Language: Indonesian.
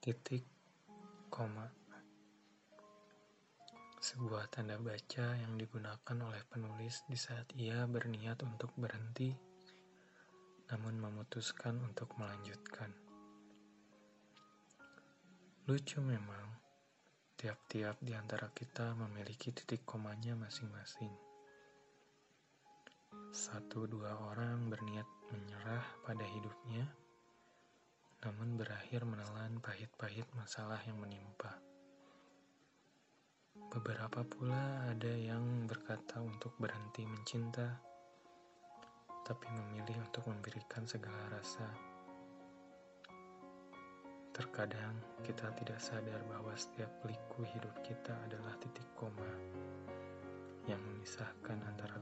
titik, koma. Sebuah tanda baca yang digunakan oleh penulis di saat ia berniat untuk berhenti, namun memutuskan untuk melanjutkan. Lucu memang, tiap-tiap di antara kita memiliki titik komanya masing-masing. Satu dua orang berniat menyerah pada hidupnya namun berakhir menelan pahit-pahit masalah yang menimpa. Beberapa pula ada yang berkata untuk berhenti mencinta, tapi memilih untuk memberikan segala rasa. Terkadang kita tidak sadar bahwa setiap liku hidup kita adalah titik koma yang memisahkan antara